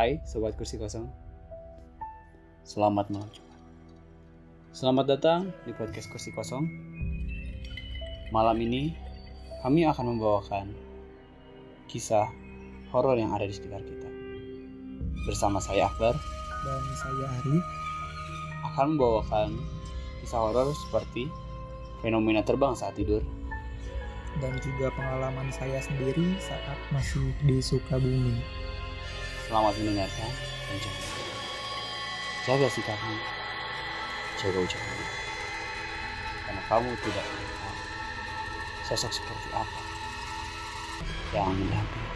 Hai Sobat Kursi Kosong. Selamat malam. Selamat datang di podcast Kursi Kosong. Malam ini kami akan membawakan kisah horor yang ada di sekitar kita. Bersama saya Akbar. Dan saya Arif akan membawakan kisah horor seperti fenomena terbang saat tidur. Dan juga pengalaman saya sendiri saat masih di Sukabumi. Selamat mendengarkan dan jangan lupa jaga sikapmu, jaga ucapanmu, karena kamu tidak tahu sosok seperti apa yang mendampingi.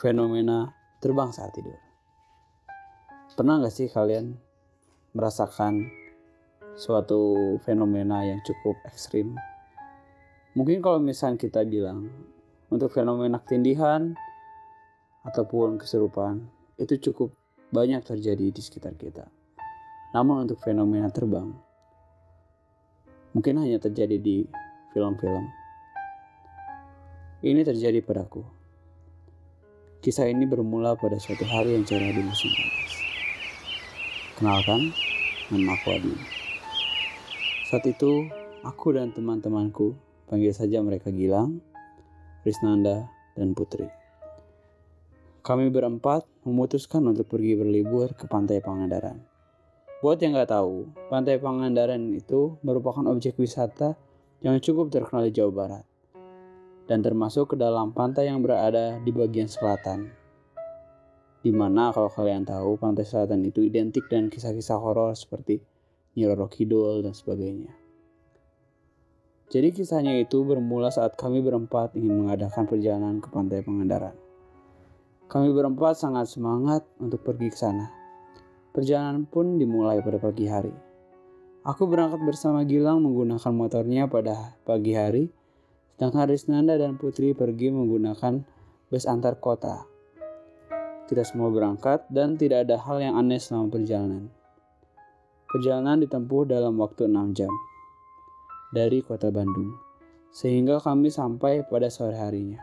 Fenomena terbang saat tidur. Pernah nggak sih kalian merasakan suatu fenomena yang cukup ekstrim. Mungkin kalau misalnya kita bilang untuk fenomena ketindihan ataupun keserupaan itu cukup banyak terjadi di sekitar kita. Namun untuk fenomena terbang mungkin hanya terjadi di film-film. Ini terjadi padaku. Kisah ini bermula pada suatu hari yang cerah di musim panas. Kenalkan, Nama aku Adi. Saat itu, aku dan teman-temanku, panggil saja mereka Gilang, Risnanda, dan Putri. Kami berempat memutuskan untuk pergi berlibur ke Pantai Pangandaran. Buat yang nggak tahu, Pantai Pangandaran itu merupakan objek wisata yang cukup terkenal di Jawa Barat dan termasuk ke dalam pantai yang berada di bagian selatan Di mana kalau kalian tahu pantai selatan itu identik dengan kisah-kisah horor seperti Nyi Roro Kidul dan sebagainya. Jadi kisahnya itu bermula saat kami berempat ingin mengadakan perjalanan ke pantai Pangandaran. Kami berempat sangat semangat untuk pergi ke sana. Perjalanan pun dimulai pada pagi hari. Aku berangkat bersama Gilang menggunakan motornya pada pagi hari, sedangkan Risnanda dan Putri pergi menggunakan bus antar kota kita semua berangkat dan tidak ada hal yang aneh selama perjalanan. Perjalanan ditempuh dalam waktu 6 jam dari kota Bandung, sehingga kami sampai pada sore harinya.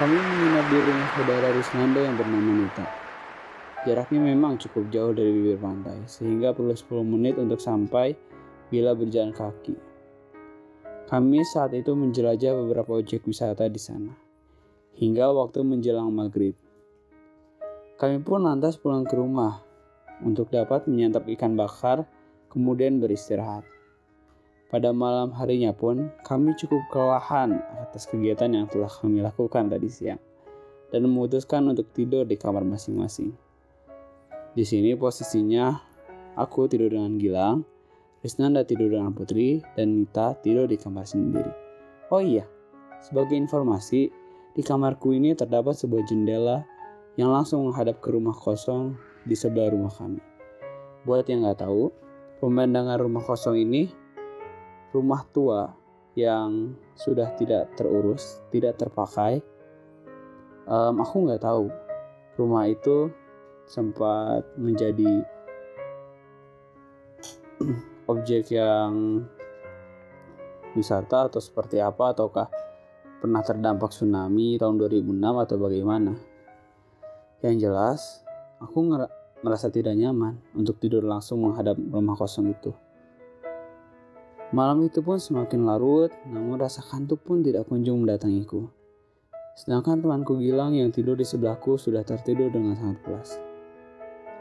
Kami menginap di rumah saudara Risnanda yang bernama Nita. Jaraknya memang cukup jauh dari bibir pantai, sehingga perlu 10 menit untuk sampai bila berjalan kaki. Kami saat itu menjelajah beberapa objek wisata di sana, hingga waktu menjelang maghrib. Kami pun lantas pulang ke rumah untuk dapat menyantap ikan bakar, kemudian beristirahat. Pada malam harinya pun, kami cukup kelelahan atas kegiatan yang telah kami lakukan tadi siang, dan memutuskan untuk tidur di kamar masing-masing. Di sini posisinya, aku tidur dengan Gilang, Risnanda tidur dengan Putri, dan Nita tidur di kamar sendiri. Oh iya, sebagai informasi, di kamarku ini terdapat sebuah jendela yang langsung menghadap ke rumah kosong di sebelah rumah kami. Buat yang nggak tahu, pemandangan rumah kosong ini rumah tua yang sudah tidak terurus, tidak terpakai. Um, aku nggak tahu rumah itu sempat menjadi objek yang wisata atau seperti apa ataukah pernah terdampak tsunami tahun 2006 atau bagaimana yang jelas, aku merasa tidak nyaman untuk tidur langsung menghadap rumah kosong itu. Malam itu pun semakin larut, namun rasa kantuk pun tidak kunjung mendatangiku. Sedangkan temanku Gilang yang tidur di sebelahku sudah tertidur dengan sangat pulas.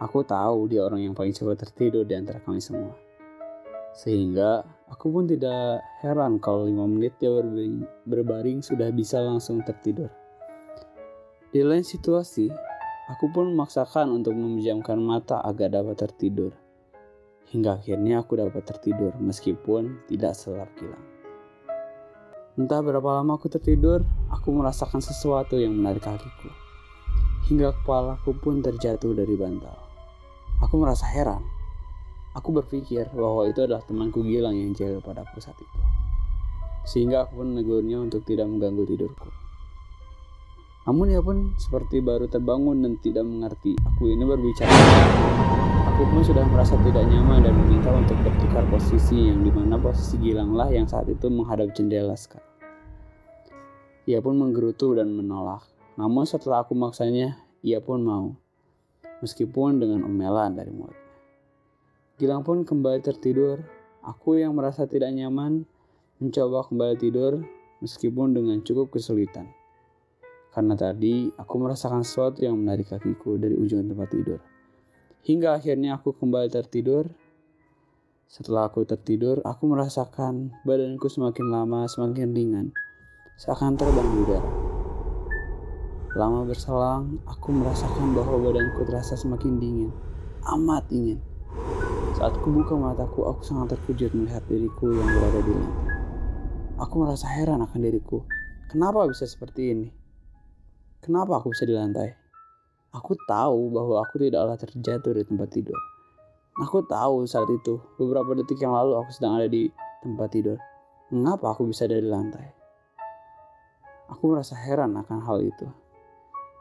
Aku tahu dia orang yang paling cepat tertidur di antara kami semua. Sehingga aku pun tidak heran kalau lima menit dia berbaring sudah bisa langsung tertidur. Di lain situasi, Aku pun memaksakan untuk memejamkan mata agar dapat tertidur. Hingga akhirnya aku dapat tertidur meskipun tidak selap kilang. Entah berapa lama aku tertidur, aku merasakan sesuatu yang menarik kakiku. Hingga kepalaku pun terjatuh dari bantal. Aku merasa heran. Aku berpikir bahwa itu adalah temanku Gilang yang jaga padaku saat itu. Sehingga aku pun menegurnya untuk tidak mengganggu tidurku. Namun ia pun seperti baru terbangun dan tidak mengerti. Aku ini berbicara. Aku pun sudah merasa tidak nyaman dan meminta untuk bertukar posisi yang di mana posisi Gilang lah yang saat itu menghadap jendela sekarang. Ia pun menggerutu dan menolak. Namun setelah aku maksanya, ia pun mau. Meskipun dengan omelan dari mulutnya. Gilang pun kembali tertidur. Aku yang merasa tidak nyaman mencoba kembali tidur meskipun dengan cukup kesulitan. Karena tadi aku merasakan sesuatu yang menarik kakiku dari ujung tempat tidur. Hingga akhirnya aku kembali tertidur. Setelah aku tertidur, aku merasakan badanku semakin lama semakin ringan, seakan terbang di. Lama berselang, aku merasakan bahwa badanku terasa semakin dingin, amat dingin. Saat ku buka mataku, aku sangat terkejut melihat diriku yang berada di lantai. Aku merasa heran akan diriku. Kenapa bisa seperti ini? Kenapa aku bisa di lantai? Aku tahu bahwa aku tidaklah terjatuh di tempat tidur. Aku tahu saat itu, beberapa detik yang lalu aku sedang ada di tempat tidur. Mengapa aku bisa ada di lantai? Aku merasa heran akan hal itu.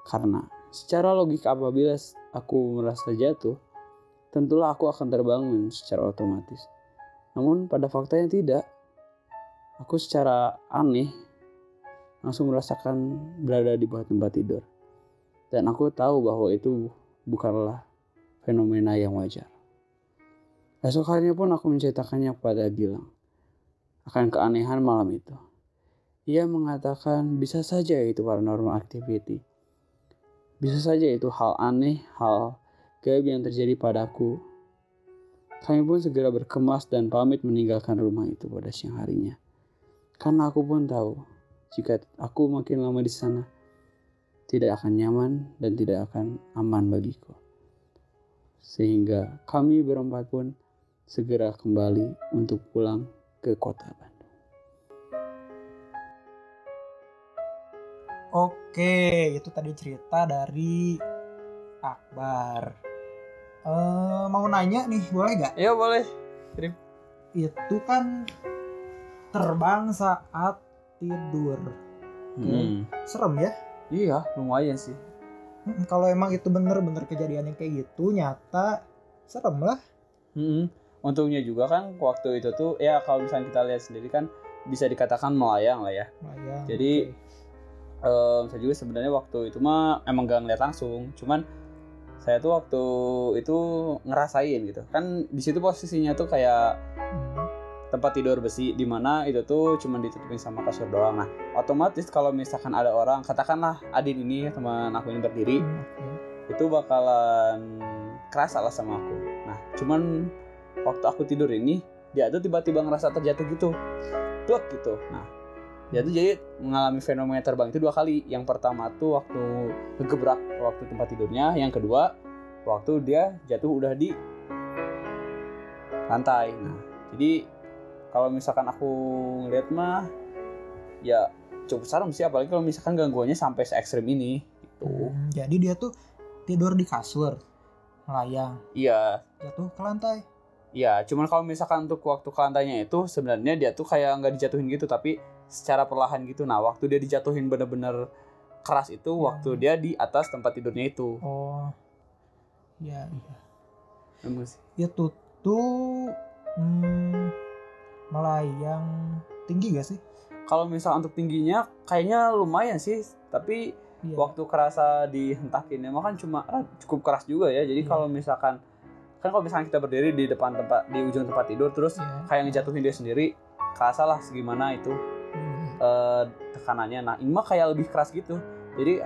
Karena secara logika apabila aku merasa jatuh, tentulah aku akan terbangun secara otomatis. Namun pada faktanya tidak. Aku secara aneh langsung merasakan berada di bawah tempat tidur. Dan aku tahu bahwa itu bukanlah fenomena yang wajar. Esok harinya pun aku menceritakannya kepada Gilang akan keanehan malam itu. Ia mengatakan bisa saja itu paranormal activity. Bisa saja itu hal aneh, hal gaib yang terjadi padaku. Kami pun segera berkemas dan pamit meninggalkan rumah itu pada siang harinya. Karena aku pun tahu, jika aku makin lama di sana, tidak akan nyaman dan tidak akan aman bagiku. Sehingga kami berempat pun segera kembali untuk pulang ke kota Bandung. Oke, itu tadi cerita dari Akbar. Eh, mau nanya nih, boleh gak? Ya boleh. Itu kan terbang saat tidur. Hmm. Serem ya? Iya, lumayan sih. Kalau emang itu bener-bener kejadian yang kayak gitu, nyata serem lah. Mm-mm. Untungnya juga kan waktu itu tuh ya kalau misalnya kita lihat sendiri kan bisa dikatakan melayang lah ya. Lumayan. Jadi em, saya juga sebenarnya waktu itu mah emang gak ngeliat langsung, cuman saya tuh waktu itu ngerasain gitu. Kan di situ posisinya tuh kayak Hmm, tempat tidur besi di mana itu tuh cuma ditutupin sama kasur doang. Nah, otomatis kalau misalkan ada orang, katakanlah Adin ini teman aku ini berdiri, hmm, oke. itu bakalan kerasa lah sama aku. Nah, cuman waktu aku tidur ini dia tuh tiba-tiba ngerasa terjatuh gitu, plek gitu. Nah, dia tuh jadi mengalami fenomena terbang itu dua kali. Yang pertama tuh waktu ngegebrak waktu tempat tidurnya, yang kedua waktu dia jatuh udah di lantai. Nah, jadi kalau misalkan aku ngeliat mah ya cukup serem sih apalagi kalau misalkan gangguannya sampai se ekstrim ini gitu. Hmm, jadi dia tuh tidur di kasur, melayang, Iya, jatuh ke lantai. Iya, cuman kalau misalkan untuk waktu ke lantainya itu sebenarnya dia tuh kayak nggak dijatuhin gitu, tapi secara perlahan gitu. Nah, waktu dia dijatuhin bener-bener keras itu Hmm. waktu dia di atas tempat tidurnya itu. Oh, ya iya. Emang sih. Itu tuh hmm, melayang tinggi gak sih? Kalau misal untuk tingginya kayaknya lumayan sih, tapi Iya. waktu kerasa dihentakinnya mah kan cuma cukup keras juga ya. Jadi Iya. kalau misalkan kan kalau misalkan kita berdiri di depan tempat di ujung tempat tidur terus Iya. kayak ngejatuhin dia sendiri, kerasa lah segimana itu Hmm, eh, tekanannya. Nah, ini mah kayak lebih keras gitu. Jadi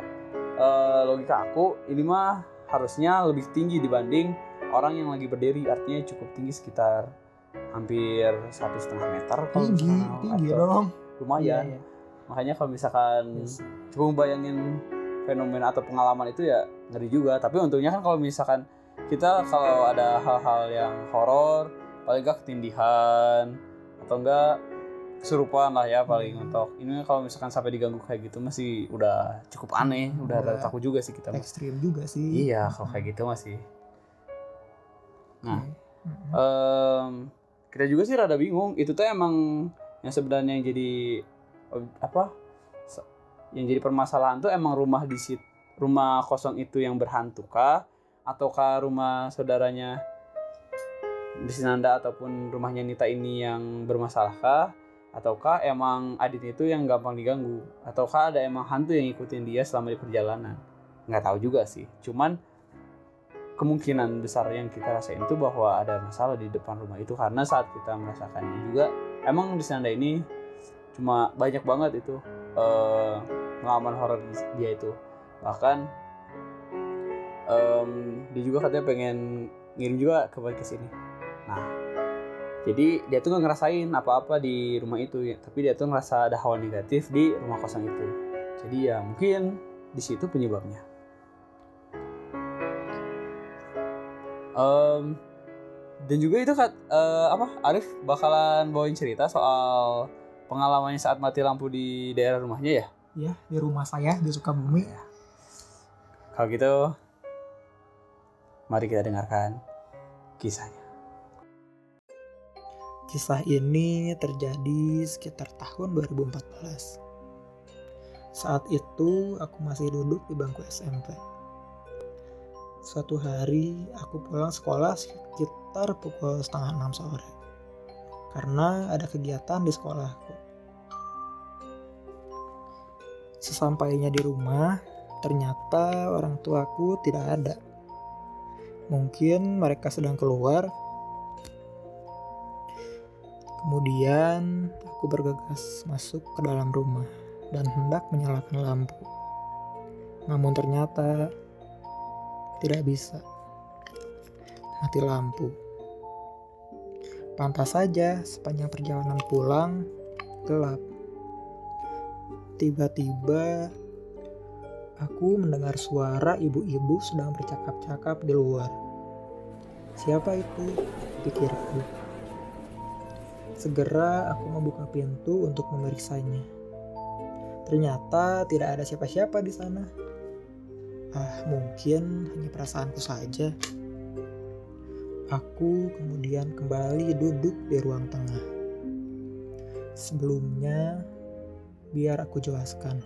eh, logika aku ini mah harusnya lebih tinggi dibanding orang yang lagi berdiri. Artinya cukup tinggi sekitar hampir satu setengah meter. kalau tinggi, misalkan, tinggi atau dong. Lumayan. Iya, iya. Makanya kalau misalkan Yes. coba bayangin fenomena atau pengalaman itu ya ngeri juga. Tapi untungnya kan kalau misalkan kita kalau ada hal-hal yang horor, paling gak ketindihan atau enggak kesurupan lah ya paling Hmm. untuk ini kalau misalkan sampai diganggu kayak gitu masih udah cukup aneh, udah Udah. takut juga sih kita. Ekstrim juga sih. Iya, kalau kayak gitu masih. Nah, Oke. Mm-mm. Kita juga sih rada bingung. Itu tuh emang yang sebenarnya yang jadi apa yang jadi permasalahan tuh emang rumah di sit rumah kosong itu yang berhantu kah? Ataukah rumah saudaranya Disinanda ataupun rumahnya Nita ini yang bermasalahkah ataukah emang Adit itu yang gampang diganggu? Ataukah ada emang hantu yang ngikutin dia selama di perjalanan? Nggak tahu juga sih. Cuman kemungkinan besar yang kita rasain itu bahwa ada masalah di depan rumah itu karena saat kita merasakannya juga emang di sana ini cuma banyak banget itu uh, horor dia itu. Bahkan um, dia juga katanya pengen ngirim juga ke ke sini. Nah jadi dia tuh nggak ngerasain apa-apa di rumah itu ya tapi dia tuh ngerasa ada hawa negatif di rumah kosong itu. Jadi ya mungkin di situ penyebabnya um, dan juga itu kan uh, apa Arif bakalan bawain cerita soal pengalamannya saat mati lampu di daerah rumahnya ya ya di rumah saya di Sukabumi ya kalau gitu mari kita dengarkan kisahnya Kisah ini terjadi sekitar tahun 2014. Saat itu aku masih duduk di bangku SMP. Suatu hari aku pulang sekolah sekitar pukul setengah enam sore. Karena ada kegiatan di sekolahku. Sesampainya di rumah, ternyata orang tuaku tidak ada. Mungkin mereka sedang keluar. Kemudian aku bergegas masuk ke dalam rumah dan hendak menyalakan lampu. Namun ternyata tidak bisa. Mati lampu. Pantas saja sepanjang perjalanan pulang gelap. Tiba-tiba aku mendengar suara ibu-ibu sedang bercakap-cakap di luar. Siapa itu? Pikirku. Segera aku membuka pintu untuk memeriksanya. Ternyata tidak ada siapa-siapa di sana. Ah, mungkin hanya perasaanku saja. Aku kemudian kembali duduk di ruang tengah. Sebelumnya, biar aku jelaskan.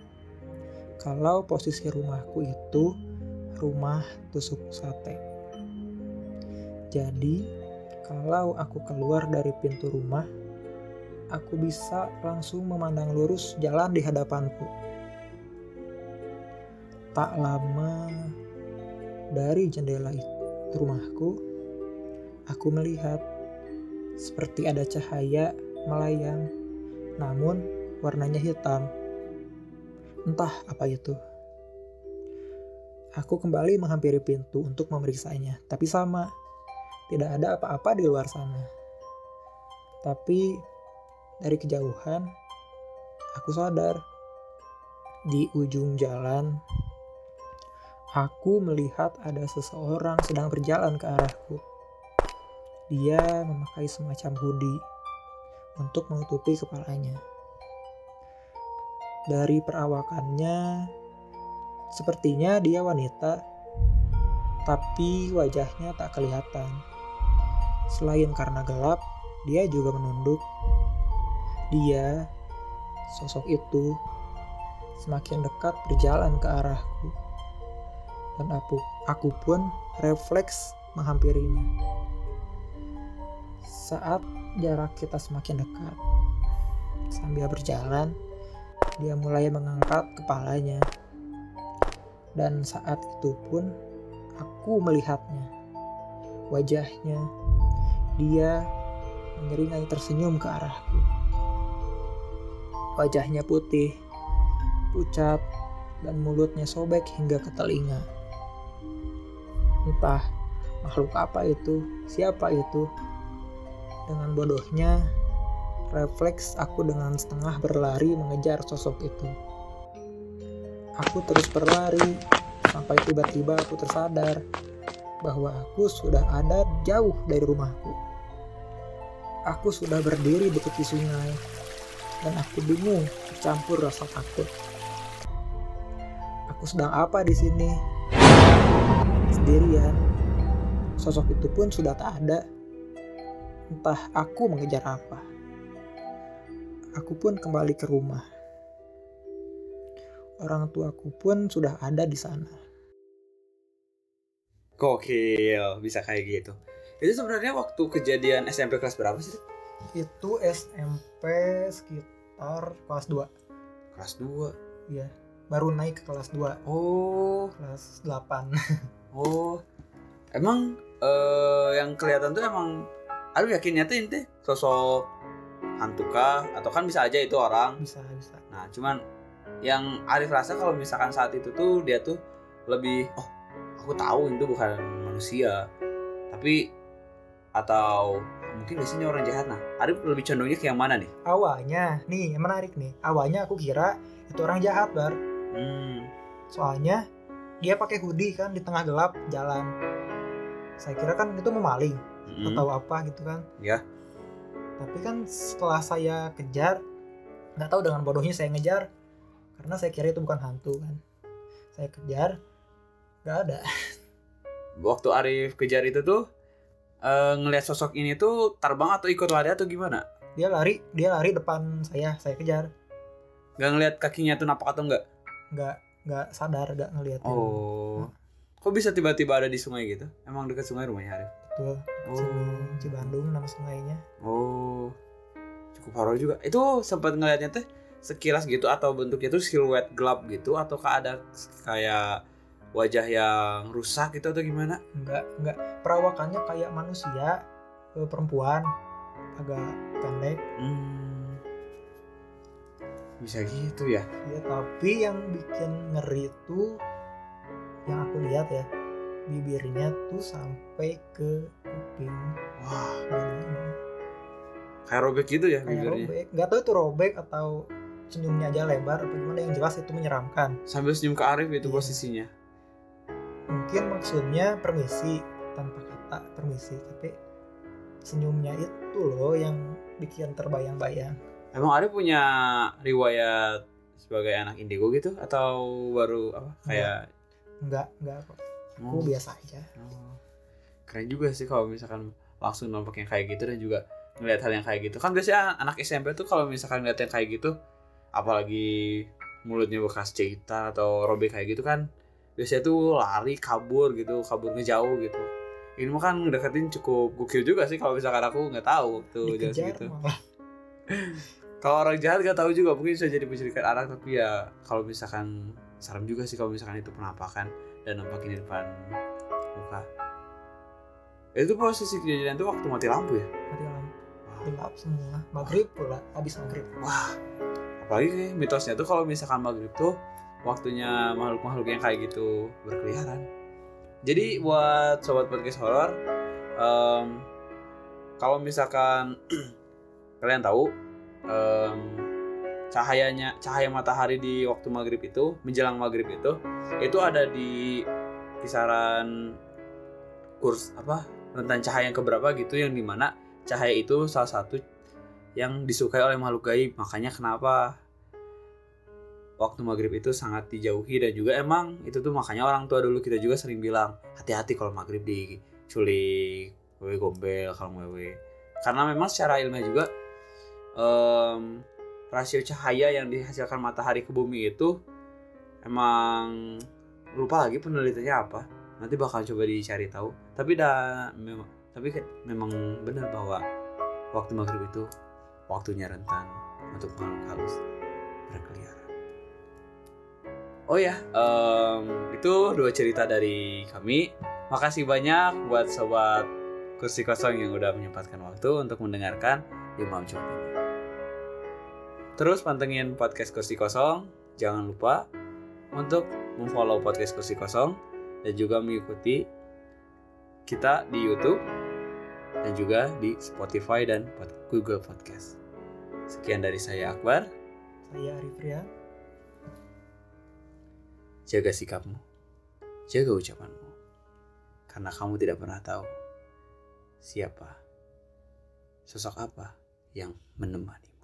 Kalau posisi rumahku itu rumah tusuk sate. Jadi, kalau aku keluar dari pintu rumah, aku bisa langsung memandang lurus jalan di hadapanku. Tak lama dari jendela itu rumahku, aku melihat seperti ada cahaya melayang, namun warnanya hitam. Entah apa itu. Aku kembali menghampiri pintu untuk memeriksanya, tapi sama. Tidak ada apa-apa di luar sana. Tapi dari kejauhan, aku sadar di ujung jalan Aku melihat ada seseorang sedang berjalan ke arahku. Dia memakai semacam hoodie untuk menutupi kepalanya. Dari perawakannya, sepertinya dia wanita, tapi wajahnya tak kelihatan. Selain karena gelap, dia juga menunduk. Dia, sosok itu, semakin dekat berjalan ke arahku dan aku, aku pun refleks menghampirinya. Saat jarak kita semakin dekat, sambil berjalan, dia mulai mengangkat kepalanya. Dan saat itu pun aku melihatnya. Wajahnya, dia menyeringai tersenyum ke arahku. Wajahnya putih, pucat, dan mulutnya sobek hingga ke telinga. Entah makhluk apa itu, siapa itu. Dengan bodohnya, refleks aku dengan setengah berlari mengejar sosok itu. Aku terus berlari sampai tiba-tiba aku tersadar bahwa aku sudah ada jauh dari rumahku. Aku sudah berdiri di tepi sungai dan aku bingung campur rasa takut. Aku sedang apa di sini? Sendirian. Sosok itu pun sudah tak ada. Entah aku mengejar apa. Aku pun kembali ke rumah. Orang tuaku pun sudah ada di sana. Gokil, bisa kayak gitu. Itu sebenarnya waktu kejadian SMP kelas berapa sih? Itu SMP sekitar kelas 2. Kelas 2. Iya. Baru naik ke kelas 2, Oh, kelas 8. oh. Emang eh yang kelihatan tuh emang Aduh yakinnya tuh ini sosok hantu kah atau kan bisa aja itu orang. bisa, bisa. Nah, cuman yang Arif rasa kalau misalkan saat itu tuh dia tuh lebih oh, aku tahu itu bukan manusia. Tapi atau mungkin biasanya orang jahat nah. Arif lebih condongnya ke yang mana nih? Awalnya, nih yang menarik nih. Awalnya aku kira itu orang jahat, Bar. Hmm. Soalnya dia pakai hoodie kan di tengah gelap jalan. Saya kira kan itu mau maling mm-mm. atau apa gitu kan. Ya. Tapi kan setelah saya kejar, nggak tahu dengan bodohnya saya ngejar, karena saya kira itu bukan hantu kan. Saya kejar, nggak ada. Waktu Arif kejar itu tuh eh, ngelihat sosok ini tuh terbang atau ikut lari atau gimana? Dia lari, dia lari depan saya, saya kejar. Gak ngelihat kakinya tuh napak atau enggak? Nggak nggak sadar, nggak ngeliatin. Oh. Kok bisa tiba-tiba ada di sungai gitu? Emang dekat sungai rumahnya Arif? Betul. Oh. Sungai Cibandung nama sungainya. Oh, cukup horor juga. Itu sempat ngeliatnya teh sekilas gitu atau bentuknya tuh siluet gelap gitu ataukah ada kayak wajah yang rusak gitu atau gimana? Nggak nggak perawakannya kayak manusia, eh, perempuan, agak pendek. Hmm. Bisa gitu ya? Ya tapi yang bikin ngeri itu yang aku lihat ya bibirnya tuh sampai ke kuping Wah, kayak robek gitu ya kayak bibirnya. robek nggak tahu itu robek atau senyumnya aja lebar apa gimana yang jelas itu menyeramkan Sambil senyum ke Arif itu Iya. posisinya. mungkin maksudnya permisi tanpa kata permisi tapi senyumnya itu loh yang bikin terbayang-bayang Emang Arif punya riwayat sebagai anak indigo gitu atau baru apa kayak nggak nggak kok aku Oh. biasa aja Oh. Keren juga sih kalau misalkan langsung nampak yang kayak gitu dan juga ngeliat hal yang kayak gitu. Kan biasanya anak SMP tuh kalau misalkan ngeliat yang kayak gitu, apalagi mulutnya bekas jahitan atau robek kayak gitu kan, biasanya tuh lari, kabur gitu, kabur ngejauh gitu. Ini mah kan deketin cukup gokil juga sih kalau misalkan aku nggak tahu tuh jelas dikejar gitu. malah Kalau orang jahat nggak tahu juga mungkin bisa jadi penculikan anak tapi ya kalau misalkan serem juga sih kalau misalkan itu penampakan dan nampakin di depan muka. Itu posisi kejadian itu waktu mati lampu ya? mati lampu Wah, gelap semua maghrib pula habis maghrib Wah. apalagi kayak mitosnya tuh kalau misalkan maghrib tuh waktunya makhluk-makhluk yang kayak gitu berkeliaran. Jadi buat sobat podcast horor, em, kalau misalkan kalian tahu em, cahayanya cahaya matahari di waktu maghrib itu menjelang maghrib itu itu ada di kisaran kurs apa rentan cahaya yang keberapa gitu yang di mana cahaya itu salah satu yang disukai oleh makhluk gaib. Makanya kenapa waktu maghrib itu sangat dijauhi dan juga emang itu tuh makanya orang tua dulu kita juga sering bilang hati-hati kalau maghrib diculik wewe gombel kalau wewe. Karena memang secara ilmiah juga em, rasio cahaya yang dihasilkan matahari ke bumi itu emang lupa lagi penelitiannya apa. Nanti bakal coba dicari tahu. Tapi dah memang tapi memang benar bahwa waktu maghrib itu waktunya rentan untuk makhluk halus berkeliaran. Oh ya em, itu dua cerita dari kami. Makasih banyak buat sobat kursi kosong yang udah menyempatkan waktu untuk mendengarkan Imam Cukup ini terus pantengin podcast kursi kosong jangan lupa untuk memfollow podcast kursi kosong dan juga mengikuti kita di YouTube dan juga di Spotify dan Google Podcast. Sekian dari saya Akbar, saya Arif Rian jaga sikapmu, jaga ucapanmu, karena kamu tidak pernah tahu siapa, sosok apa yang menemani.